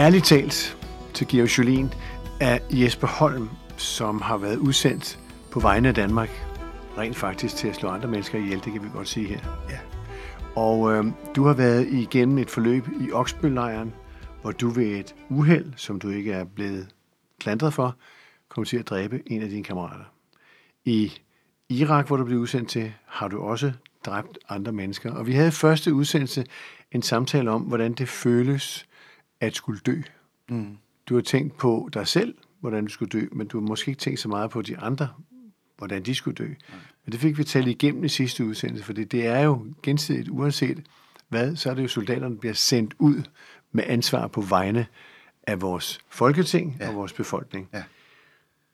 Ærligt talt til Georg Jolien er Jesper Holm, som har været udsendt på vegne af Danmark, rent faktisk til at slå andre mennesker ihjel, det kan vi godt sige her. Ja. Og øh, du har været igennem et forløb i Oksbøllejren, hvor du ved et uheld, som du ikke er blevet klandret for, kom til at dræbe en af dine kammerater. I Irak, hvor du blev udsendt til, har du også dræbt andre mennesker. Og vi havde i første udsendelse en samtale om, hvordan det føles at skulle dø. Mm. Du har tænkt på dig selv, hvordan du skulle dø, men du har måske ikke tænkt så meget på de andre, hvordan de skulle dø. Men det fik vi talt igennem i sidste udsendelse, for det er jo gensidigt, uanset hvad, så er det jo soldaterne, der bliver sendt ud med ansvar på vegne af vores folketing ja. og vores befolkning. Ja.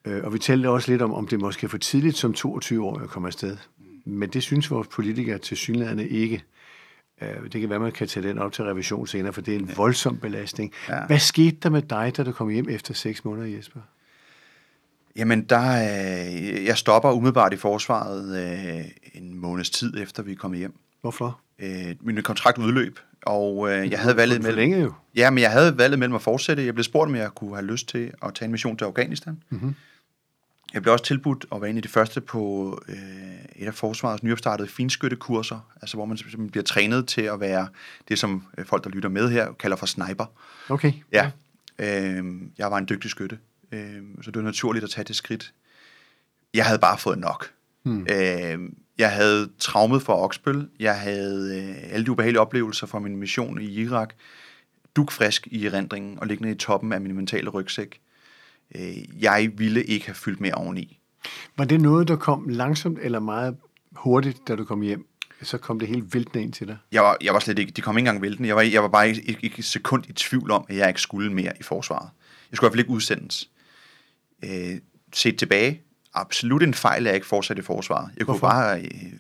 Øh, og vi talte også lidt om, om det måske er for tidligt som 22 år at komme afsted. Men det synes vores politikere til synligheden ikke. Øh, Det kan være, man kan tage den op til revision senere, for det er en voldsom belastning. Ja. Hvad skete der med dig, da du kom hjem efter seks måneder, Jesper? Jamen, der, øh, jeg stopper umiddelbart i forsvaret øh, en måneds tid efter vi er kommet hjem. Hvorfor? Øh, min kontrakt udløb, og øh, jeg havde valget mellem... længe jo. Ja, men jeg havde valget mellem at fortsætte. Jeg blev spurgt, om jeg kunne have lyst til at tage en mission til Afghanistan. Mhm. Jeg blev også tilbudt at være en af de første på øh, et af forsvarets nyopstartede finskyttekurser, altså hvor man bliver trænet til at være det, som øh, folk, der lytter med her, kalder for sniper. Okay. Ja, øh, jeg var en dygtig skytte, øh, så det var naturligt at tage det skridt. Jeg havde bare fået nok. Hmm. Øh, jeg havde traumet for Oksbøl, jeg havde øh, alle de ubehagelige oplevelser fra min mission i Irak, dugfrisk i erindringen og liggende i toppen af min mentale rygsæk. Øh, jeg ville ikke have fyldt mere oveni. Var det noget, der kom langsomt eller meget hurtigt, da du kom hjem? Så kom det helt væltende ind til dig. Jeg var, jeg var slet ikke, de kom ikke engang væltende. Jeg var, jeg var bare ikke, ikke, ikke et sekund i tvivl om, at jeg ikke skulle mere i forsvaret. Jeg skulle i hvert fald ikke udsendes. Øh, set tilbage, absolut en fejl, at jeg ikke fortsatte i forsvaret. Jeg kunne Hvorfor? bare... Øh,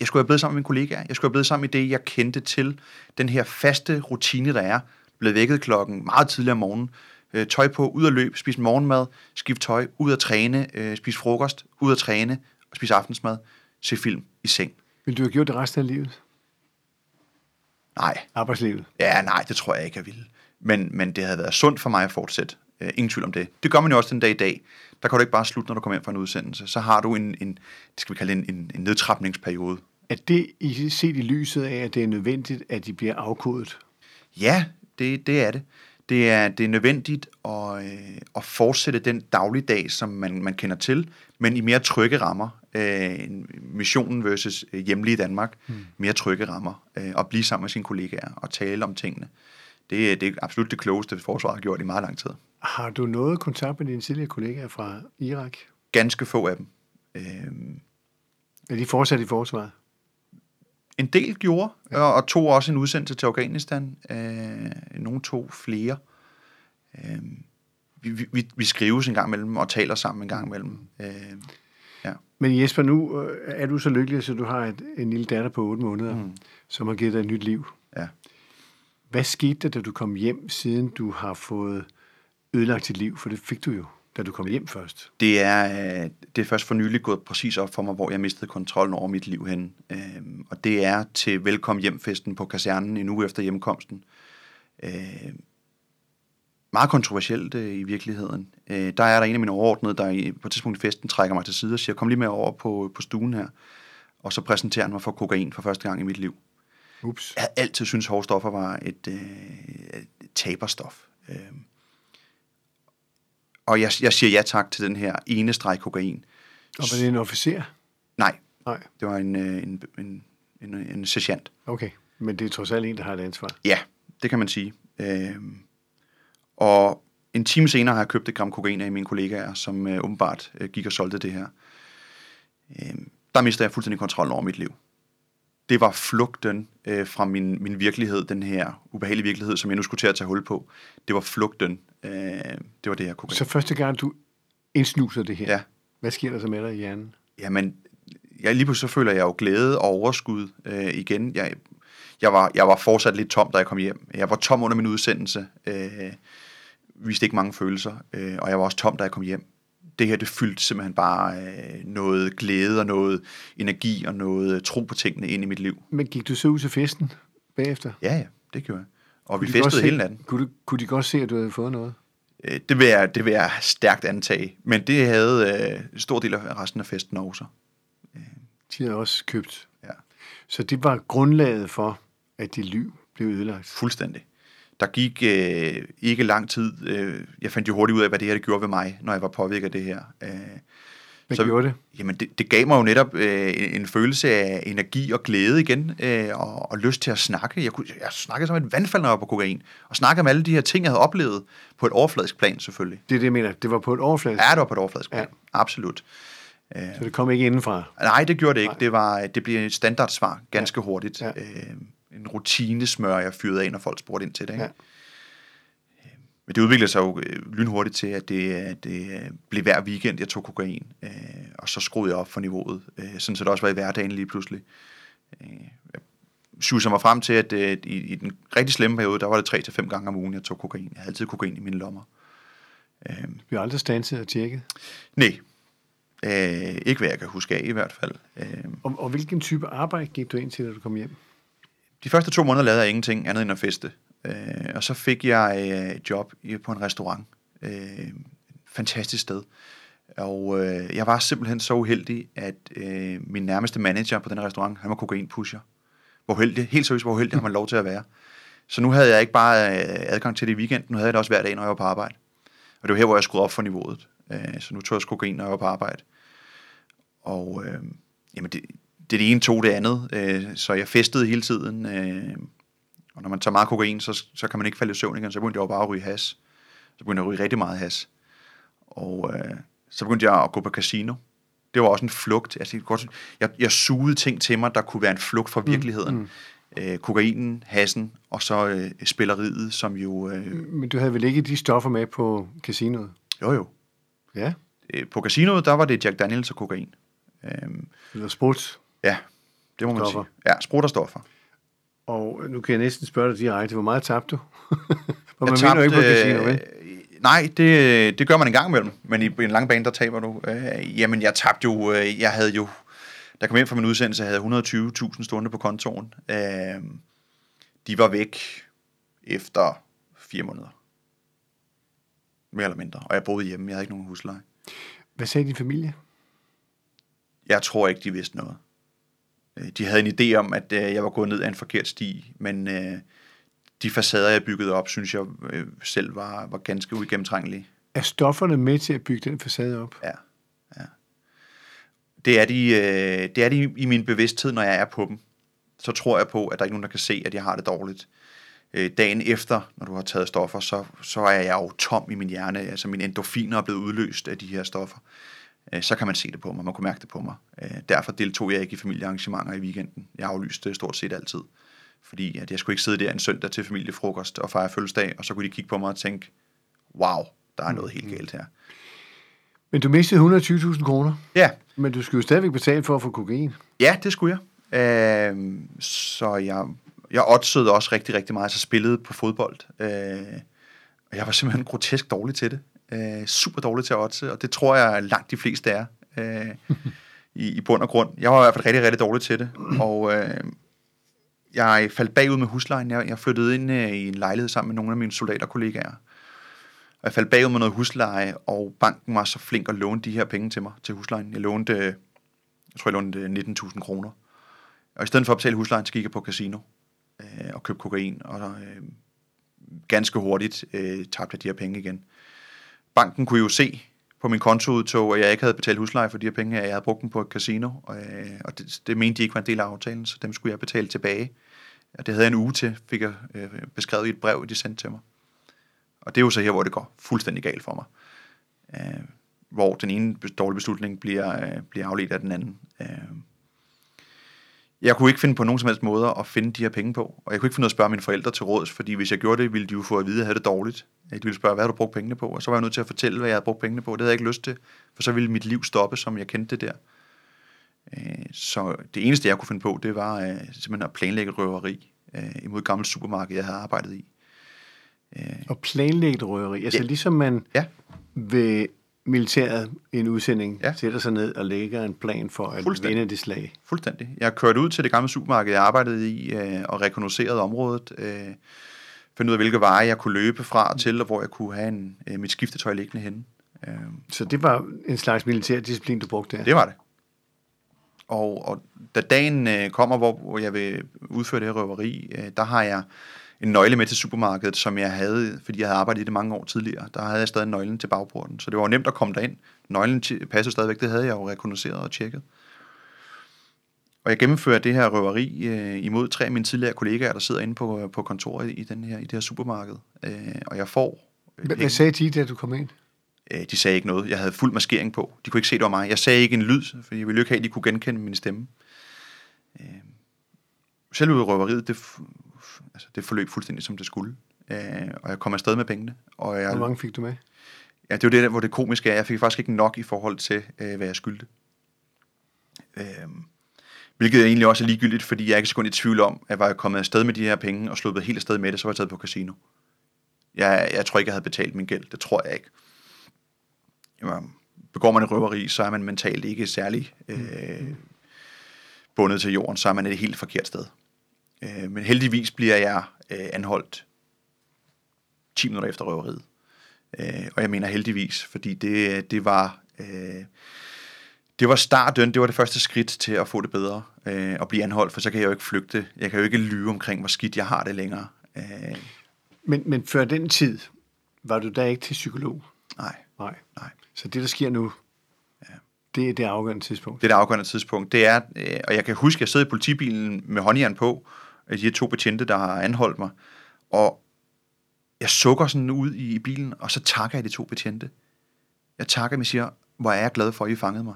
jeg skulle have blevet sammen med mine kollegaer. Jeg skulle have blevet sammen med det, jeg kendte til. Den her faste rutine, der er. Blevet vækket klokken meget tidligere om morgenen. Øh, tøj på, ud at løbe, spise morgenmad, skift tøj, ud at træne, øh, spise frokost, ud at træne, og spise aftensmad, se film i seng. Vil du have gjort det resten af livet? Nej, Arbejdslivet? Ja, nej, det tror jeg ikke, jeg ville. Men, men det havde været sundt for mig at fortsætte. Uh, ingen tvivl om det. Det gør man jo også den dag i dag. Der kan du ikke bare slutte, når du kommer hjem fra en udsendelse. Så har du en, en det skal vi kalde en, en, en nedtrapningsperiode. Er det i, set i lyset af, at det er nødvendigt, at de bliver afkodet? Ja, det, det er det. Det er, det er nødvendigt at, øh, at fortsætte den dagligdag, som man, man kender til, men i mere trygge rammer. Øh, en- missionen versus øh, hjemlige Danmark. Mm. Mere trygge rammer. Øh, og blive sammen med sine kollegaer og tale om tingene. Det, er- det er absolut det klogeste, forsvaret har gjort i meget lang tid. Har du noget kontakt med dine tidligere kollegaer fra Irak? Ganske få af dem. Øh, Er de fortsat i forsvaret? En del gjorde, ja. og, og tog også en udsendelse til Afghanistan. Øh, nogle tog flere. Øh, vi, vi- vi, skrives en gang imellem og taler sammen en gang imellem. Øh, ja. Men Jesper, nu øh, er du så lykkelig, så du har et, en lille datter på 8 måneder, mm. som har givet dig et nyt liv. Ja. Hvad skete der, da du kom hjem, siden du har fået ødelagt dit liv? For det fik du jo, da du kom hjem først. Det er, øh, det er først for nylig gået præcis op for mig, hvor jeg mistede kontrollen over mit liv hen. Øh, og det er til velkommen hjemfesten på kasernen en uge efter hjemkomsten. Øh, meget kontroversielt øh, i virkeligheden. Øh, der er der en af mine overordnede, der på et tidspunkt i festen trækker mig til side og siger, kom lige med over på, på stuen her. Og så præsenterer han mig for kokain for første gang i mit liv. Ups. Jeg havde altid syntes, at hårde stoffer var et, øh, taberstof. Øh. Og jeg, jeg siger ja tak til den her ene streg kokain. Og var det en officer? Nej, Nej. det var en, øh, en, en, en, en sergeant. Okay. Men det er trods alt en, der har et ansvar. Ja, det kan man sige. Øh, og en time senere har jeg købt et gram kokain af mine kollegaer, som øh, åbenbart øh, gik og solgte det her. Øh, der mistede jeg fuldstændig kontrollen over mit liv. Det var flugten øh, fra min, min virkelighed, den her ubehagelige virkelighed, som jeg nu skulle til at tage hul på. Det var flugten. Øh, det var det her kokain. Så første gang, du indsnuser det her, Ja. hvad sker der så med dig i hjernen? Jamen, jeg, lige pludselig så føler jeg jo glæde og overskud øh, igen. Jeg, jeg, var, jeg var fortsat lidt tom, da jeg kom hjem. Jeg var tom under min udsendelse. Øh, viste ikke mange følelser. Øh, og jeg var også tom, da jeg kom hjem. Det her, det fyldte simpelthen bare øh, noget glæde og noget energi og noget tro på tingene ind i mit liv. Men gik du så ud til festen bagefter? Ja, ja, det gjorde jeg. Og vi Kunne godt festede se- hele natten. Kunne, du, kunne de godt se, at du havde fået noget? Øh, Det vil, jeg, det vil jeg stærkt antage. Men det havde øh, en stor del af resten af festen også. De havde også købt. Ja. Så det var grundlaget for, at dit liv blev ødelagt. Fuldstændig. Der gik øh, ikke lang tid. Øh, jeg fandt jo hurtigt ud af, hvad det her det gjorde ved mig, når jeg var påvirket af det her. Øh, Hvad Så- gjorde det? Jamen, det, det gav mig jo netop øh, en, en følelse af energi og glæde igen, øh, og, og lyst til at snakke. Jeg, kunne, jeg snakkede som et vandfald, når jeg var på kokain, og snakkede om alle de her ting, jeg havde oplevet, på et overfladisk plan selvfølgelig. Det er det, jeg mener. Det var på et overflade. Ja, det var på et overfladisk plan, Ja. absolut. Så det kom ikke indenfra. Nej, det gjorde det ikke. Nej. Det, var, det blev et standardsvar ganske ja. hurtigt. Ja. Øh, en rutinesmør, jeg fyrede af, når folk spurgte ind til det. Ikke? Ja. Men det udviklede sig jo øh, lynhurtigt til, at det, at det øh, blev hver weekend, jeg tog kokain. Øh, og så skruede jeg op for niveauet, øh, sådan så det også var i hverdagen lige pludselig. Øh, jeg suser mig frem til, at øh, i, i den rigtig slemme periode, der var det tre til fem gange om ugen, jeg tog kokain. Jeg havde altid kokain i mine lommer. Øh, Vi har aldrig stanset og tjekket. nej, øh, ikke hvad jeg kan huske af i hvert fald. Øh, Og, og hvilken type arbejde gik du ind til, da du kom hjem? De første to måneder lavede jeg ingenting andet end at feste. Øh, og så fik jeg øh, et job på en restaurant. Øh, et fantastisk sted. Og øh, jeg var simpelthen så uheldig, at øh, min nærmeste manager på den her restaurant, han var kokainpusher. Hvor heldig, helt seriøst, hvor heldig har man lov til at være. Så nu havde jeg ikke bare øh, adgang til det i weekenden, nu havde jeg det også hver dag, når jeg var på arbejde. Og det var her, hvor jeg skruede op for niveauet. Øh, så nu tog jeg også kokain, når jeg var på arbejde. Og øh, jamen det, det det ene tog det andet, øh, så jeg festede hele tiden. Øh, og når man tager meget kokain, så, så kan man ikke falde i søvn igen, så begyndte jeg jo bare at ryge has. Så begyndte jeg at ryge rigtig meget has. Og øh, så begyndte jeg at gå på casino. Det var også en flugt. Altså, jeg, jeg, jeg sugede ting til mig, der kunne være en flugt fra virkeligheden. Mm, mm. Øh, kokainen, hassen, og så øh, spilleriet, som jo... Øh, Men du havde vel ikke de stoffer med på casinoet? jo jo. Ja. Øh, på casinoet, der var det Jack Daniels og kokain. Øh, Eller sprudt. ja, det må man Stoffer. sige. Ja, sprut og stoffer. Og nu kan jeg næsten spørge dig direkte, hvor meget tabte du? For man vinder jo ikke på tabte, casino, vel? øh, Nej, det, det gør man en gang imellem, men i, i en lang bane, der taber du. Øh, jamen, jeg tabte jo, øh, jeg havde jo, jeg kom hjem fra min udsendelse, havde jeg 120.000 stående på kontoen. Øh, de var væk efter fire måneder. Mere eller mindre. Og jeg boede hjemme, jeg havde ikke nogen husleje. Hvad sagde din familie? Jeg tror ikke, de vidste noget. Øh, De havde en idé om, at øh, jeg var gået ned ad en forkert sti, men øh, de facader, jeg byggede op, synes jeg selv var, var ganske uigennemtrængelige. Er stofferne med til at bygge den facade op? Ja, ja. Det er, de, det er de i min bevidsthed, når jeg er på dem. Så tror jeg på, at der er ikke nogen, der kan se, at jeg har det dårligt. Øh, dagen efter, når du har taget stoffer, så, så er jeg jo tom i min hjerne. Altså mine endorfiner er blevet udløst af de her stoffer. Øh, så kan man se det på mig, man kunne mærke det på mig. Øh, derfor deltog jeg ikke i familiearrangementer i weekenden. Jeg aflyste stort set altid. Fordi at jeg skulle ikke sidde der en søndag til familiefrokost og fejre fødselsdag, og så kunne de kigge på mig og tænke, wow, der er noget helt galt her. Men du mistede 120.000 kroner, Ja, men du skulle jo stadigvæk betale for at få kokain. Ja, det skulle jeg. Øh, så jeg, jeg oddsede også rigtig, rigtig meget. Så spillede på fodbold. Øh, og jeg var simpelthen grotesk dårlig til det. Øh, super dårlig til at oddse, og det tror jeg langt de fleste er. Øh, i, I bund og grund. Jeg var i hvert fald rigtig, rigtig dårlig til det. Og øh, jeg faldt bagud med huslejen. Jeg, jeg flyttede ind øh, i en lejlighed sammen med nogle af mine soldaterkollegaer. Og jeg faldt bagud med noget husleje, og banken var så flink at låne de her penge til mig til huslejen. Jeg lånte, jeg tror, jeg lånte øh, 19.000 kroner. Og i stedet for at betale huslejen, så gik jeg på casino øh, og købte kokain, og øh, ganske hurtigt øh, tabte jeg de her penge igen. Banken kunne jo se på min kontoudtog, at jeg ikke havde betalt husleje for de her penge, at jeg havde brugt dem på et casino, øh, og det, det mente de ikke var en del af aftalen, så dem skulle jeg betale tilbage. Og det havde jeg en uge til, fik jeg øh, beskrevet i et brev, de sendte til mig. Og det er jo så her, hvor det går fuldstændig galt for mig. Øh, hvor den ene dårlige beslutning bliver, øh, bliver afledt af den anden. Øh, jeg kunne ikke finde på nogen som helst måder at finde de her penge på, og jeg kunne ikke finde af at spørge mine forældre til råds, fordi hvis jeg gjorde det, ville de jo få at vide, at jeg havde det dårligt. De ville spørge, hvad har du brugt pengene på? Og så var jeg nødt til at fortælle, hvad jeg havde brugt pengene på. Det havde jeg ikke lyst til, for så ville mit liv stoppe, som jeg kendte det der. Øh, Så det eneste, jeg kunne finde på, det var øh, simpelthen at planlægge røveri øh, imod et gammelt supermarked, jeg havde arbejdet i. Og planlægge røveri. Altså Ja. ligesom man Ja, ved militæret i en udsending Ja. sætter sig ned og lægger en plan for at vinde det slag. Fuldstændig. Jeg kørte ud til det gamle supermarked, jeg arbejdede i, øh, og rekognoserede området. Øh, finde ud af, hvilke veje jeg kunne løbe fra til, og hvor jeg kunne have en, øh, mit skiftetøj liggende henne. Øh, Så det var en slags militær disciplin, du brugte der? det var det. Og, og da dagen øh, kommer, hvor, hvor jeg vil udføre det her røveri, øh, der har jeg en nøgle med til supermarkedet, som jeg havde, fordi jeg havde arbejdet i det mange år tidligere. Der havde jeg stadig nøglen til bagporten, så det var jo nemt at komme derind. Nøglen passede stadigvæk, det havde jeg jo rekognoseret og tjekket. Og jeg gennemfører det her røveri øh, imod tre af mine tidligere kollegaer, der sidder inde på, på kontoret i, den her, i det her supermarked. Øh, og jeg får øh, Hvad, sagde de, da du kom ind? Øh, de sagde ikke noget. Jeg havde fuld maskering på. De kunne ikke se, det var mig. Jeg sagde ikke en lyd, fordi jeg ville ikke have, at de kunne genkende min stemme. Øh, selve røveriet, det, altså, det forløb fuldstændig, som det skulle. Øh, og jeg kom afsted med pengene. Og jeg, Hvor mange fik du med? ja, det er jo det, der, hvor det komiske er. Jeg fik faktisk ikke nok i forhold til, øh, hvad jeg skyldte. Øh, hvilket egentlig også er ligegyldigt, fordi jeg er ikke så kun i tvivl om, at var jeg kommet afsted med de her penge og sluppet helt afsted med det, så var jeg taget på casino. Jeg, jeg tror ikke, jeg havde betalt min gæld. Det tror jeg ikke. Jamen, begår man et røveri, så er man mentalt ikke særlig øh, bundet til jorden, så er man et helt forkert sted. Øh, men heldigvis bliver jeg øh, anholdt 10 minutter efter røveriet. Øh, og jeg mener heldigvis, fordi det, det var... Øh, det var starten, det var det første skridt til at få det bedre øh, og blive anholdt, for så kan jeg jo ikke flygte. Jeg kan jo ikke lyve omkring, hvor skidt jeg har det længere. Øh, Men, men før den tid, var du da ikke til psykolog? nej, Nej. nej. Så det, der sker nu, ja. det er det afgørende tidspunkt. Det er det afgørende tidspunkt. Det er, øh, og jeg kan huske, at jeg sidder i politibilen med håndjern på, af de her to betjente, der har anholdt mig, og jeg sukker sådan ud i, i bilen, og så takker jeg de to betjente. Jeg takker dem og siger, hvor er jeg glad for, at I fangede mig.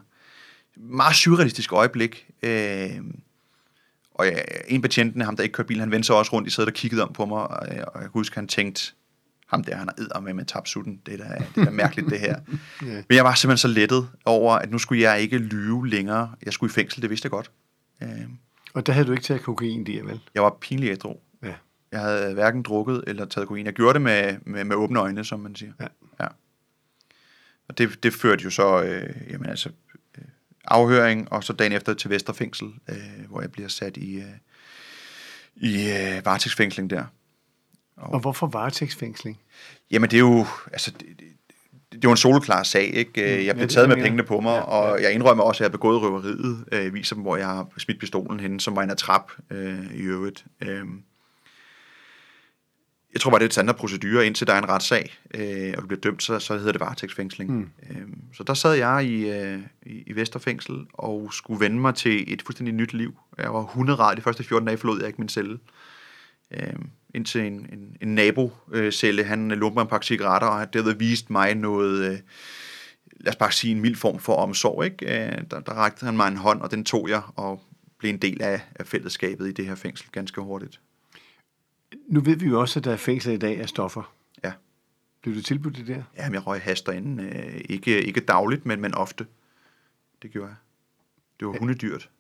Meget surrealistisk øjeblik. Øh, og jeg, en betjenten, ham der ikke kørte bilen, han vendte sig også rundt, de sad og kiggede om på mig, og jeg, og jeg kan huske, han tænkte, ham der, han er med med tabsutten. Det er da, det er da mærkeligt, det her. Ja. Men jeg var simpelthen så lettet over, at nu skulle jeg ikke lyve længere. Jeg skulle i fængsel, det vidste jeg godt. Øh, Og der havde du ikke taget kokain der, vel? Jeg var pinlig ædru. Ja. Jeg havde hverken drukket eller taget kokain. Jeg gjorde det med, med, med åbne øjne, som man siger. Ja. ja. Og det, det førte jo så, øh, jamen altså, øh, afhøring, og så dagen efter til Vesterfængsel, øh, hvor jeg bliver sat i, øh, i øh, varetægtsfængsling der. Og hvorfor varetægtsfængsling? Jamen det er jo, altså, det, det, jo en soleklar sag, ikke? Øh, Mm, Jeg blev taget med pengene på mig, Ja, og jeg indrømmer også, at jeg har begået røveriet. Øh, Jeg viser dem, hvor jeg har smidt pistolen henne, som var en trap øh, i øvrigt. Øh, Jeg tror bare, det er et standard procedure, indtil der er en retssag, øh, og du bliver dømt, så, så hedder det varetægtsfængsling. Mm. Øh, Så der sad jeg i, øh, i, i Vesterfængsel og skulle vende mig til et fuldstændig nyt liv. Jeg var hunderad de første 14 dage, forlod jeg ikke min celle. Øh, indtil en, en, en nabocelle, han lumpede mig en pakke cigaretter, og det havde vist mig noget, øh, lad os bare sige, en mild form for omsorg. Ikke? Øh, der, der rakte han mig en hånd, og den tog jeg, og blev en del af, af fællesskabet i det her fængsel ganske hurtigt. Nu ved vi jo også, at der er fængsler i dag af stoffer. Ja. Blev du tilbudt det der? Jamen, jeg røg hash derinde. Øh, ikke, ikke dagligt, men, men ofte. Det gjorde jeg. Det var hundedyrt.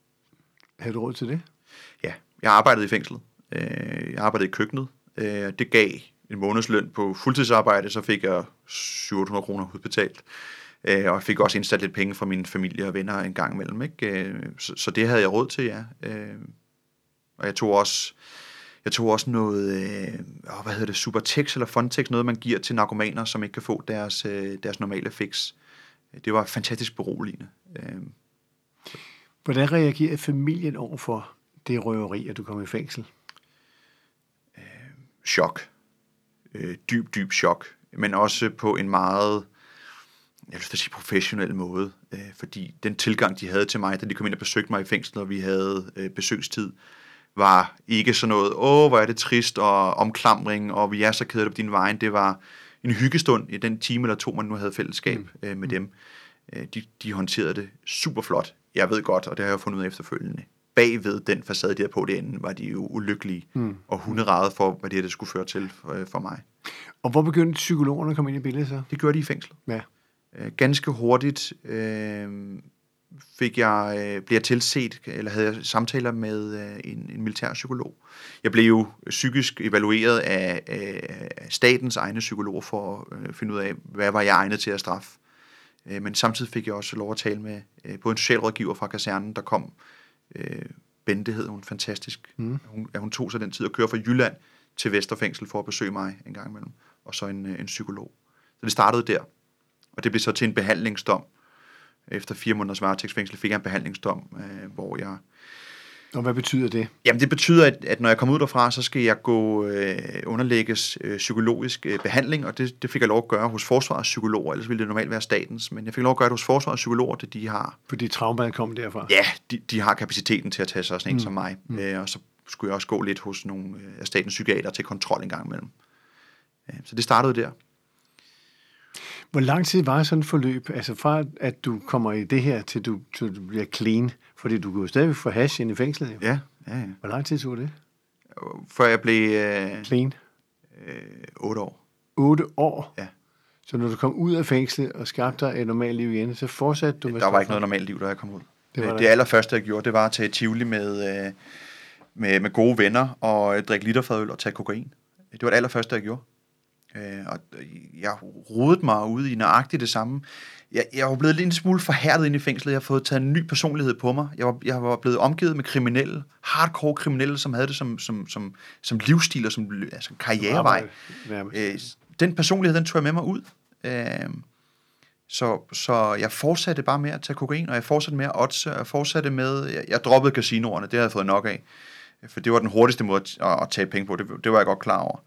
Havde du råd til det? Ja, jeg arbejdede i fængslet. Øh, jeg arbejdede i køkkenet. Øh, det gav en månedsløn på fuldtidsarbejde, så fik jeg 700 kroner udbetalt. Øh, og jeg fik også indsat lidt penge fra min familie og venner en gang imellem. Ikke? Øh, så, så det havde jeg råd til, ja. Øh, og jeg tog også, jeg tog også noget, øh, hvad hedder det, Supertex eller Fontex, noget man giver til narkomaner, som ikke kan få deres, øh, deres normale fix. Det var fantastisk beroligende. Øh, Hvordan reagerede familien over for det røveri, at du kom i fængsel? Chok. Øh, dyb, dyb chok. Men også på en meget, jeg vil sige professionel måde. Øh, fordi den tilgang, de havde til mig, da de kom ind og besøgte mig i fængslet, og vi havde øh, besøgstid, var ikke sådan noget, åh, hvor er det trist, og omklamring, og vi er så kede på din vejen. Det var en hyggestund i den time eller to, man nu havde fællesskab mm. øh, med dem. Øh, de, de håndterede det super flot. Jeg ved godt, og det har jeg fundet ud af efterfølgende. Bagved den facade, de havde på det ende, var de jo ulykkelige mm. og hunderede for, hvad det her det skulle føre til for, øh, for mig. Og hvor begyndte psykologerne at komme ind i billedet så? Det gjorde de i fængslet. Ja. Øh, ganske hurtigt øh, fik jeg, øh, blev jeg tilset, eller havde jeg samtaler med øh, en, en militær psykolog. Jeg blev jo psykisk evalueret af, af statens egne psykologer for at øh, finde ud af, hvad var jeg egnet til at straffe. Øh, men samtidig fik jeg også lov at tale med øh, både en socialrådgiver fra kasernen, der kom, øh, Bente hed hun, fantastisk. Mm. Hun, ja, hun tog sig den tid at køre fra Jylland til Vesterfængsel for at besøge mig en gang imellem, og så en, øh, en psykolog. Så det startede der, og det blev så til en behandlingsdom. Efter fire måneders varetægtsfængsel fik jeg en behandlingsdom, øh, hvor jeg Og hvad betyder det? Jamen det betyder, at, at når jeg kommer ud derfra, så skal jeg gå øh, underlægges øh, psykologisk øh, behandling, og det, det fik jeg lov at gøre hos forsvarets psykologer, ellers ville det normalt være statens, men jeg fik lov at gøre det hos forsvarets psykologer, det de har, Fordi traumaet kom derfra. ja, de, de har kapaciteten til at tage sig af sådan en mm. som mig, mm. øh, og så skulle jeg også gå lidt hos nogle øh, af statens psykiater til kontrol en gang imellem. Øh, så det startede der. Hvor lang tid var sådan et forløb? Altså fra at du kommer i det her, til du, til du bliver clean? Fordi du kunne jo stadigvæk få hash ind i fængslet. Jo. Ja, ja, ja. Hvor lang tid tog det? Før jeg blev øh, Clean? øh, 8 år. 8 år? Ja. Så når du kom ud af fængslet og skabte dig et normalt liv igen, så fortsatte du med Der var ikke noget normalt liv, da jeg kom ud. Det var der det allerførste, jeg gjorde, det var at tage Tivoli med, øh, med, med gode venner og øh, drikke literfadøl og tage kokain. Det var det allerførste, jeg gjorde. Øh, og jeg rodede mig ud i nøjagtigt det samme. Jeg, jeg var blevet lidt en smule forhærdet ind i fængslet. Jeg har fået taget en ny personlighed på mig. Jeg var, jeg var blevet omgivet med kriminelle, hardcore kriminelle, som havde det som, som, som, som livsstil og som altså, karrierevej. Øh, den personlighed, den tog jeg med mig ud. Øh, så, så jeg fortsatte bare med at tage kokain, og jeg fortsatte med at oddse, og jeg fortsatte med, jeg, jeg droppede casinoerne, det havde jeg fået nok af, for det var den hurtigste måde at, at, at tage penge på, det, det var jeg godt klar over.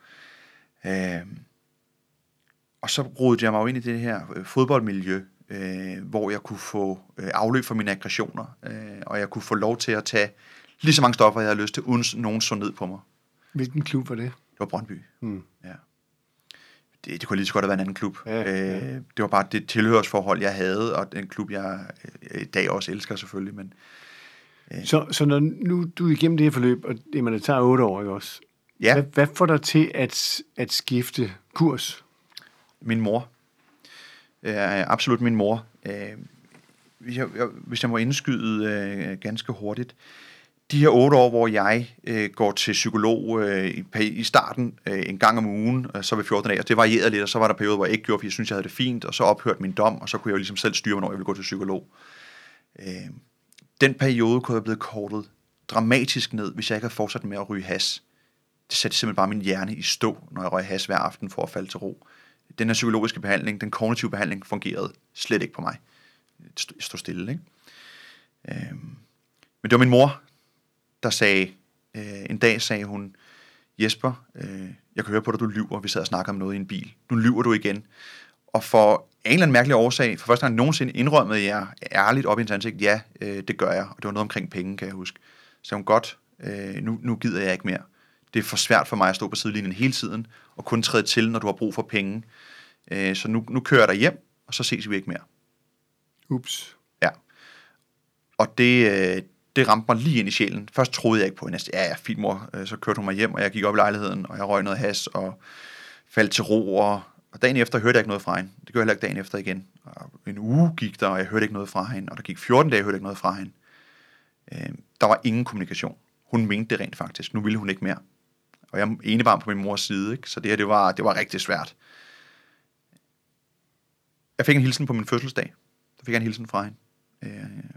Øh, og så rodede jeg mig jo ind i det her øh, fodboldmiljø, øh, hvor jeg kunne få øh, afløb for mine aggressioner, øh, og jeg kunne få lov til at tage lige så mange stoffer, jeg havde lyst til, uden nogen så ned på mig. Hvilken klub var det? Det var Brøndby. Hmm. Ja. Det, det kunne lige så godt have været en anden klub. Ja, ja. Øh, det var bare det tilhørsforhold, jeg havde, og den klub, jeg øh, i dag også elsker selvfølgelig. Men Så, så når nu du er igennem det her forløb, og jamen, det tager 8 år, ikke også? ja, Hvad, hvad får dig til at, at skifte kurs? Min mor. Øh, absolut min mor. Øh, hvis, jeg, jeg, hvis jeg må indskyde øh, ganske hurtigt. De her otte år, hvor jeg øh, går til psykolog øh, i, i starten øh, en gang om ugen, øh, så ved 14 dage, og det varierede lidt, og så var der perioder, hvor jeg ikke gjorde, fordi jeg synes jeg havde det fint, og så ophørte min dom, og så kunne jeg jo ligesom selv styre, hvornår jeg ville gå til psykolog. Øh, den periode kunne jeg blive kortet dramatisk ned, hvis jeg ikke havde fortsat med at ryge has. Det satte simpelthen bare min hjerne i stå, når jeg røg has hver aften for at falde til ro. Den her psykologiske behandling, den kognitive behandling, fungerede slet ikke på mig. Jeg stod- stille, ikke? Øhm, men det var min mor, der sagde, øh, en dag sagde hun, Jesper, øh, jeg kan høre på dig, du lyver. Vi sad og snakkede om noget i en bil. Nu lyver du igen. Og for en eller anden mærkelig årsag, for første gang nogensinde indrømmede jeg ærligt op i hendes ansigt, ja, øh, det gør jeg. Og det var noget omkring penge, kan jeg huske. Så hun, godt, øh, nu, nu gider jeg ikke mere. Det er for svært for mig at stå på sidelinjen hele tiden, og kun træde til, når du har brug for penge. Øh, så nu, nu kører jeg dig hjem, og så ses vi ikke mere. Ups. Ja. Og det, øh, det ramte mig lige ind i sjælen. Først troede jeg ikke på hende. Ja, ja, fint mor. Øh, Så kørte hun mig hjem, og jeg gik op i lejligheden, og jeg røg noget has, og faldt til ro. Og, og dagen efter hørte jeg ikke noget fra hende. Det gjorde jeg heller ikke dagen efter igen. Og en uge gik der, og jeg hørte ikke noget fra hende. Og der gik 14 dage, jeg hørte ikke noget fra hende. Øh, der var ingen kommunikation. Hun mente det rent faktisk. Nu ville hun ikke mere. Og jeg er enebarn på min mors side, ikke? så det her det var, det var rigtig svært. Jeg fik en hilsen på min fødselsdag. Der fik jeg en hilsen fra hende øh,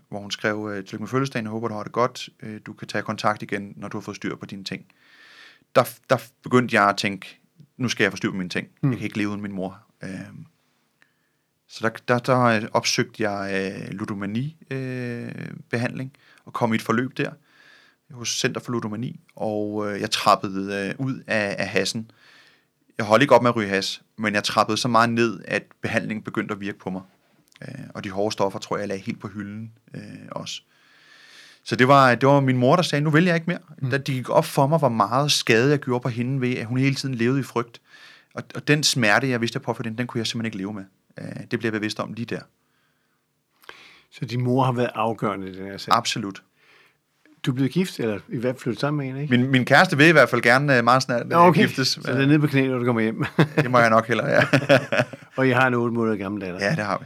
hvor hun skrev, øh, tillykke med fødselsdagen, jeg håber, du har det godt, øh, du kan tage kontakt igen, når du har fået styr på dine ting. Der, der begyndte jeg at tænke, nu skal jeg få styr på mine ting. Mm. Jeg kan ikke leve uden min mor. Øh, så der, der, der opsøgte jeg øh, ludomani-behandling øh, og kom i et forløb der hos Center for Ludomani, og øh, jeg trappede øh, ud af, af hassen. Jeg holdt ikke op med at ryge has, men jeg trappede så meget ned, at behandlingen begyndte at virke på mig. Øh, og de hårde stoffer, tror jeg, jeg lagde helt på hylden øh, også. Så det var, det var min mor, der sagde, nu vil jeg ikke mere. Mm. Da det gik op for mig, hvor meget skade jeg gjorde på hende ved, at hun hele tiden levede i frygt. Og, og den smerte, jeg vidste, jeg påførte hende, den kunne jeg simpelthen ikke leve med. Øh, det blev jeg bevidst om lige der. Så din mor har været afgørende i den her sag. Absolut. Du er blevet gift, eller i hvert fald flyttet sammen med en, ikke? Min, min kæreste vil i hvert fald gerne øh, meget snart Nå, okay. okay. giftes. Så det er nede på knæ, når du kommer hjem. det må jeg nok heller, ja. og jeg har en 8 måneder gammel datter. ja, det har vi.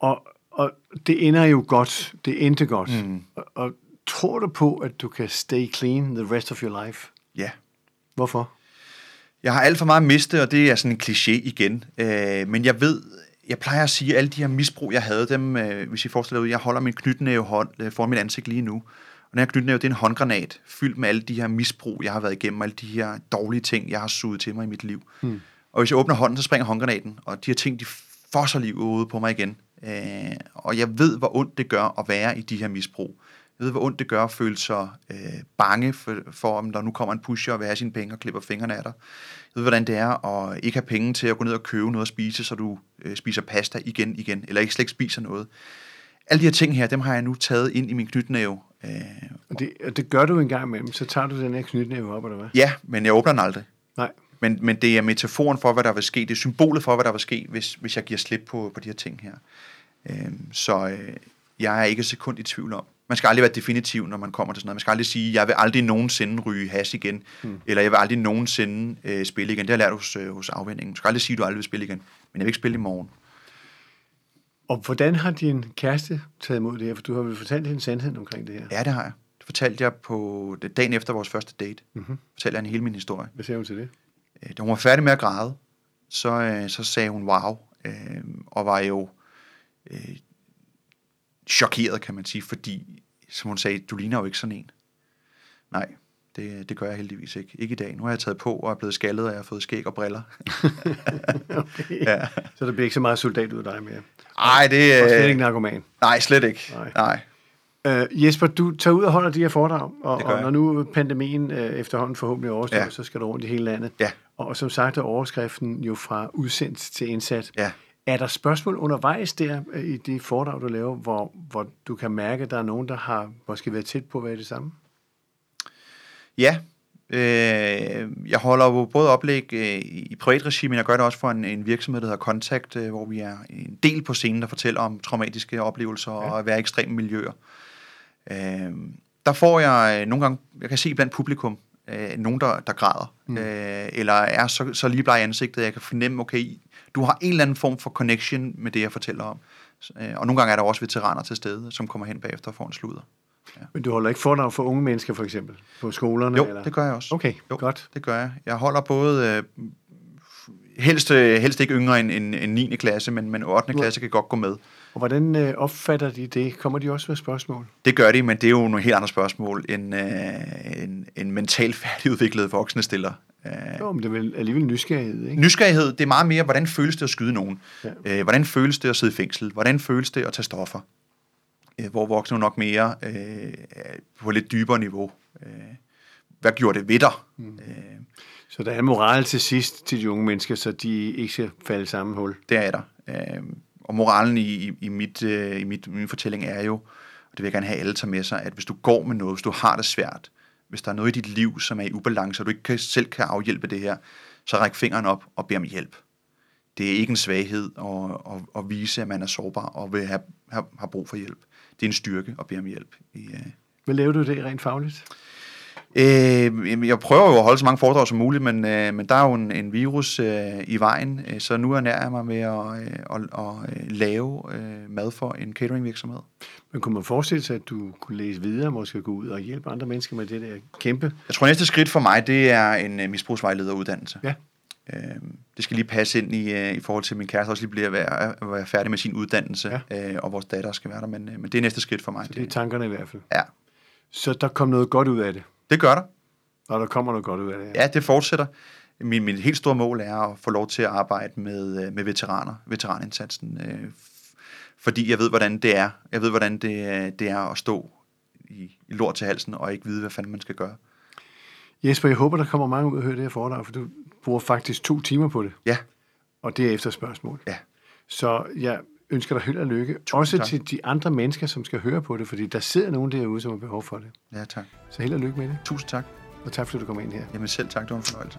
Og, og det ender jo godt. Det endte godt. Mm. Og, og tror du på, at du kan stay clean the rest of your life? Ja. Hvorfor? Jeg har alt for meget mistet, og det er sådan en kliché igen. Øh, men jeg ved, jeg plejer at sige, at alle de her misbrug, jeg havde dem, øh, hvis I forestiller jer, jeg holder min knytnæve hånd øh, foran mit ansigt lige nu, Og den her knytnæve, det er en håndgranat, fyldt med alle de her misbrug, jeg har været igennem, alle de her dårlige ting, jeg har suget til mig i mit liv. Hmm. Og hvis jeg åbner hånden, så springer håndgranaten, og de her ting, de fosser liv ude på mig igen. Øh, og jeg ved, hvor ondt det gør at være i de her misbrug. Jeg ved, hvor ondt det gør at føle sig øh, bange for, for, om der nu kommer en pusher og vil have sine penge og klipper fingrene af dig. Jeg ved, hvordan det er at ikke have penge til at gå ned og købe noget at spise, så du øh, spiser pasta igen igen, eller ikke slet ikke spiser noget. Alle de her ting her, dem har jeg nu taget ind i min knytnæve. Øh, Og det, og det gør du en gang imellem, så tager du den her knytnæve op, eller hvad? ja, men jeg åbner den aldrig. Nej. Men, men det er metaforen for, hvad der vil ske. Det er symbolet for, hvad der vil ske, hvis, hvis jeg giver slip på, på de her ting her. Øhm, så øh, jeg er ikke et sekund i tvivl om. Man skal aldrig være definitiv, når man kommer til sådan noget. Man skal aldrig sige, jeg vil aldrig nogensinde ryge hash igen, hmm. eller jeg vil aldrig nogensinde øh, spille igen. Det har jeg lært hos, øh, hos afvendingen. Du skal aldrig sige, at du aldrig vil spille igen. Men jeg vil ikke spille i morgen. Og hvordan har din kæreste taget imod det her? For du har vel fortalt hende sandheden omkring det her. Ja, det har jeg. Det fortalte jeg på det, dagen efter vores første date. Mm-hmm. Fortalte jeg hende hele min historie. Hvad siger hun til det? Øh, Da hun var færdig med at græde, så, øh, så sagde hun wow, øh, og var jo øh, chokeret, kan man sige, fordi, som hun sagde, du ligner jo ikke sådan en. Nej, det, det gør jeg heldigvis ikke. Ikke i dag. Nu har jeg taget på og er blevet skaldet, og jeg har fået skæg og briller. okay. ja. Så der bliver ikke så meget soldat ud af dig mere. Ej, det... Og slet Øh, ikke narkoman. nej, slet ikke. Nej. Nej. Øh, Jesper, du tager ud og holder de her foredrag, og, og når nu pandemien øh, efterhånden forhåbentlig overstår, ja. Ja. så skal du rundt i hele landet. Ja. Og som sagt er overskriften jo fra udsendt til indsat. Ja. Er der spørgsmål undervejs der øh, i de foredrag, du laver, hvor, hvor du kan mærke, at der er nogen, der har måske været tæt på at være det samme? Ja, øh, jeg holder jo både oplæg øh, i privat regi, men jeg gør det også for en, en virksomhed, der hedder Contact, øh, hvor vi er en del på scenen, der fortæller om traumatiske oplevelser ja. og at være i ekstreme miljøer. Øh, der får jeg øh, nogle gange, jeg kan se blandt publikum, øh, nogen, der, der græder, mm. øh, eller er så, så lige bleg i ansigtet, at jeg kan fornemme, okay, du har en eller anden form for connection med det, jeg fortæller om. Øh, og nogle gange er der også veteraner til stede, som kommer hen bagefter og får en sludder. Men du holder ikke foredrag for unge mennesker, for eksempel, på skolerne? Jo, eller? det gør jeg også. Okay, Jo. godt. Det gør jeg. Jeg holder både øh, helst, øh, helst ikke yngre end, end, end 9. klasse, men, men 8. klasse kan godt gå med. Og hvordan øh, opfatter de det? Kommer de også med spørgsmål? Det gør de, men det er jo nogle helt andre spørgsmål, end øh, en, en mentalt færdigudviklede voksne stiller. Øh, Jo, men det er vel alligevel nysgerrighed, ikke? nysgerrighed, det er meget mere, hvordan føles det at skyde nogen? Ja. Øh, hvordan føles det at sidde i fængsel? Hvordan føles det at tage stoffer? Øh, hvor voksne nok mere øh, på lidt dybere niveau. Øh, hvad gjorde det ved dig? Mm. Øh, Så der er moral til sidst til de unge mennesker, så de ikke skal falde samme hul. Det er der. Øh, og moralen i, i, i, mit, øh, i mit, min fortælling er jo, og det vil jeg gerne have alle tager med sig, at hvis du går med noget, hvis du har det svært, hvis der er noget i dit liv, som er i ubalance, og du ikke kan, selv kan afhjælpe det her, så ræk fingeren op og bed om hjælp. Det er ikke en svaghed at, at, at vise, at man er sårbar og vil have, have, have brug for hjælp. Det er en styrke at bede om hjælp. I, øh, Hvad laver du det rent fagligt? Øh, jeg prøver jo at holde så mange foredrag som muligt, men, øh, men der er jo en, en virus øh, i vejen, øh, så nu ernærer jeg mig med at, øh, at, at, at lave øh, mad for en cateringvirksomhed. Men kunne man forestille sig, at du kunne læse videre, måske gå ud og hjælpe andre mennesker med det der kæmpe? Jeg tror, næste skridt for mig, det er en øh, misbrugsvejlederuddannelse. Ja. Øh, det skal lige passe ind i, øh, i forhold til, at min kæreste også lige bliver at være, være færdig med sin uddannelse, ja. øh, og vores datter skal være der, men, øh, men det er næste skridt for mig. Så det er tankerne i hvert fald. Ja, Så der kom noget godt ud af det, det gør der. og der kommer noget godt ud af det. Ja, det fortsætter. Min, min helt store mål er at få lov til at arbejde med, med veteraner, veteranindsatsen, øh, fordi jeg ved, hvordan det er. Jeg ved, hvordan det, det er at stå i, i lort til halsen og ikke vide, hvad fanden man skal gøre. Jesper, jeg håber, der kommer mange ud og høre det her foredrag, for du bruger faktisk to timer på det, Ja, og det er efter spørgsmål. ja. Så jeg ønsker dig held og lykke. Også tak. til de andre mennesker, som skal høre på det, fordi der sidder nogen derude, som har behov for det. Ja, tak. Så held og lykke med det, Tusind tak. og tak fordi du kom ind her. Jamen selv tak, det var en fornøjelse.